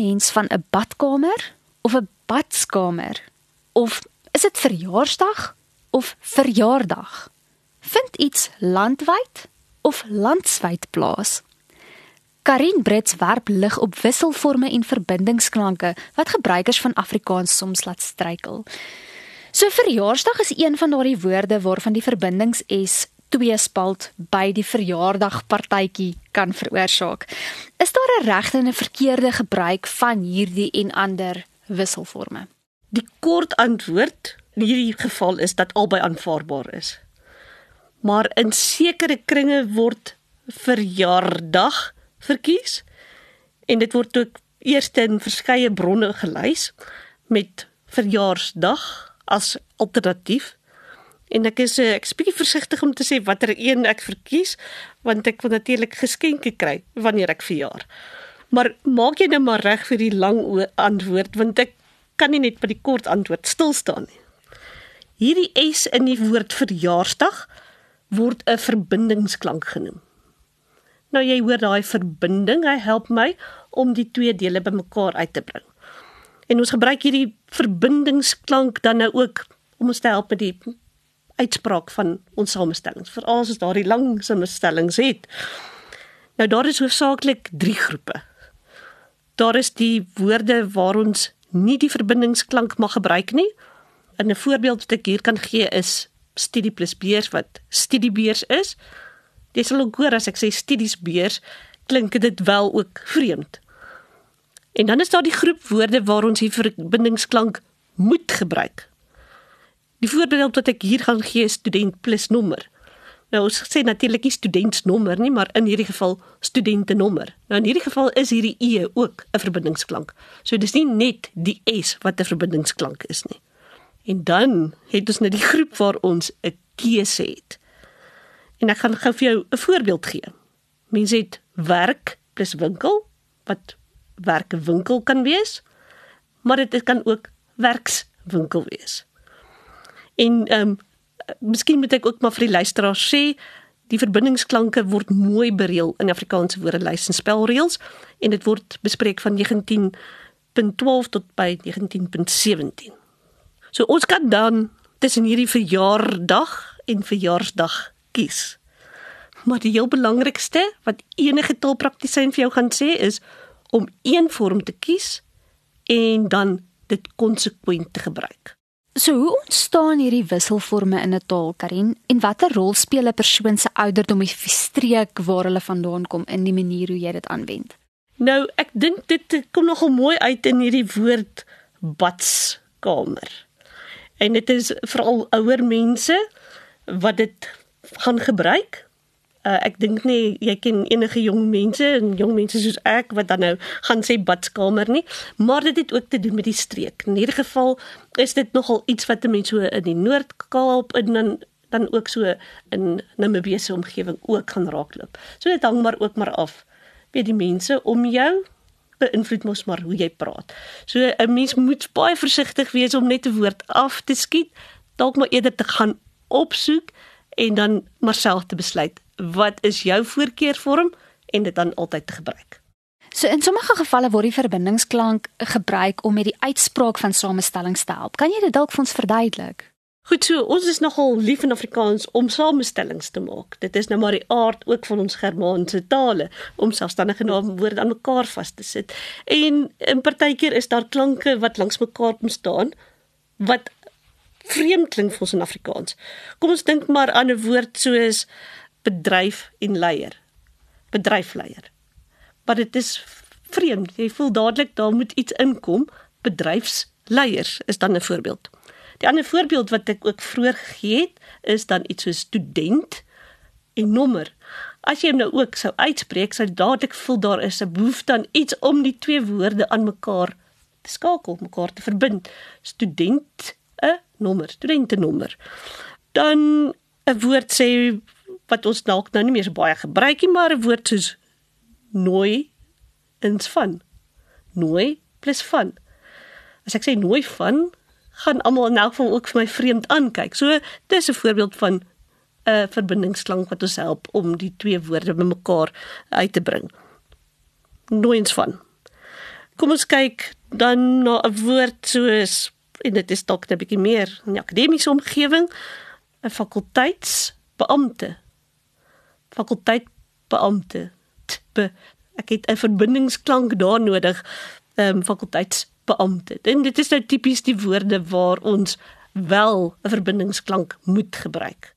mens van 'n badkamer of 'n badskamer? Of is dit verjaarsdag of verjaardag? Vind iets landwyd of landswyd plaas? Karin Brits werp lig op wisselforme en verbindingsklanke wat gebruikers van Afrikaans soms laat struikel. So verjaarsdag is een van daardie woorde waarvan die verbindings S tweespalt by die verjaardagpartytjie kan veroorsaak. Is daar 'n regte en 'n verkeerde gebruik van hierdie en ander wisselforme? Die kort antwoord in hierdie geval is dat albei aanvaarbaar is. Maar in sekere kringe word verjaardag verkies en dit word ook eers in verskeie bronne gelys met verjaarsdag as alternatief En ek is eh, ek is bietjie versigtig om te sê watter een ek verkies want ek wil natuurlik geskenke kry wanneer ek verjaar. Maar maak jy nou maar reg vir die lang antwoord want ek kan nie net by die kort antwoord stil staan nie. Hierdie S in die woord verjaarsdag word 'n verbindingsklank genoem. Nou jy hoor daai verbinding, hy help my om die twee dele bymekaar uit te bring. En ons gebruik hierdie verbindingsklank dan nou ook om ons te help met die uitspraak van ons samestellings, veral as ons daardie lang samestellings het. Nou daar is hoofsaaklik 3 groepe. Daar is die woorde waar ons nie die verbindingsklank mag gebruik nie. 'n Voorbeeld wat ek hier kan gee is studie plus beurs wat studiebeurs is. Jy sal ook hoor as ek sê studiesbeurs, klink dit wel ook vreemd. En dan is daar die groep woorde waar ons die verbindingsklank moet gebruik. Die voorbeeld wat ek hier gaan gee is student plus nommer. Nou ons sê natuurlik nie studentsnommer nie, maar in hierdie geval studentenommer. Nou in hierdie geval is hierdie e ook 'n verbindingsklank. So dis nie net die s wat 'n verbindingsklank is nie. En dan het ons net die groep waar ons 'n keuse het. En ek gaan gou vir jou 'n voorbeeld gee. Mense het werk plus winkel wat werkwinkel kan wees, maar dit kan ook werkswinkel wees. En ehm um, miskien moet ek ook maar vir die luisteraars sê die verbindingsklanke word mooi bereël in Afrikaanse woordelys en spelreëls en dit word bespreek van 19.12 tot by 19.17. So ons kan dan tussen hierdie verjaardag en verjaarsdag kies. Maar die heel belangrikste wat enige taalpraktisyn vir jou gaan sê is om een vorm te kies en dan dit konsekwent te gebruik. So hoe ontstaan hierdie wisselforme in 'n taal, Karin? En watter rol speel 'n persoon se ouderdom of streek waar hulle vandaan kom in die manier hoe jy dit aanwend? Nou, ek dink dit kom nogal mooi uit in hierdie woord badskamer. En dit is veral ouer mense wat dit gaan gebruik Uh, ek dink nie jy ken enige jong mense en jong mense soos ek wat dan nou gaan sê badkamer nie, maar dit het ook te doen met die streek. In hierdie geval is dit nogal iets wat mense so in die Noord-Kaap en dan dan ook so in Namibië se omgewing ook gaan raakloop. So dit hang maar ook maar af by die mense om jou beïnvloed mos maar hoe jy praat. So 'n mens moet baie versigtig wees om net 'n woord af te skiet, dalk maar eerder te gaan opsoek en dan maar self te besluit wat is jou voorkeurvorm en dit dan altyd te gebruik. So in sommige gevalle word die verbindingsklank gebruik om met die uitspraak van samestellings te help. Kan jy dit dalk vir ons verduidelik? Goed so, ons is nogal lief in Afrikaans om samestellings te maak. Dit is nou maar die aard ook van ons Germaanse tale om selfstandige naamwoorde aan mekaar vas te sit. En in partykeer is daar klanke wat langs mekaar kom staan wat vreemd klink vir ons in Afrikaans. Kom ons dink maar aan 'n woord soos bedryf en leier. Bedryfleier. Maar dit is vreemd. Jy voel dadelik daar moet iets inkom. Bedryfsleiers is dan 'n voorbeeld. Die ander voorbeeld wat ek ook vroeër gegee het, is dan iets so student en nommer. As jy hom nou ook sou uitspreek, sou dadelik voel daar is 'n behoefte aan iets om die twee woorde aan mekaar te skakel, mekaar te verbind. Student 'n nommer, studente nommer. Dan 'n woord sê wat ons dalk nou nie meer so baie gebruik nie, maar 'n woord soos nooi ins van. Nooi plus van. As ek sê nooi van, gaan almal in elk geval ook vir my vreemd aankyk. So dis 'n voorbeeld van 'n verbindingsklank wat ons help om die twee woorde bymekaar uit te bring. Nooi ins van. Kom ons kyk dan na 'n woord soos en dit is dalk 'n bietjie meer in die akademiese omgewing, 'n fakulteitsbeampte. Fakulteitbeampte. Be, ek het 'n verbindingsklank daar nodig. Ehm um, fakulteitsbeampte. En dit is nou tipies die woorde waar ons wel 'n verbindingsklank moet gebruik.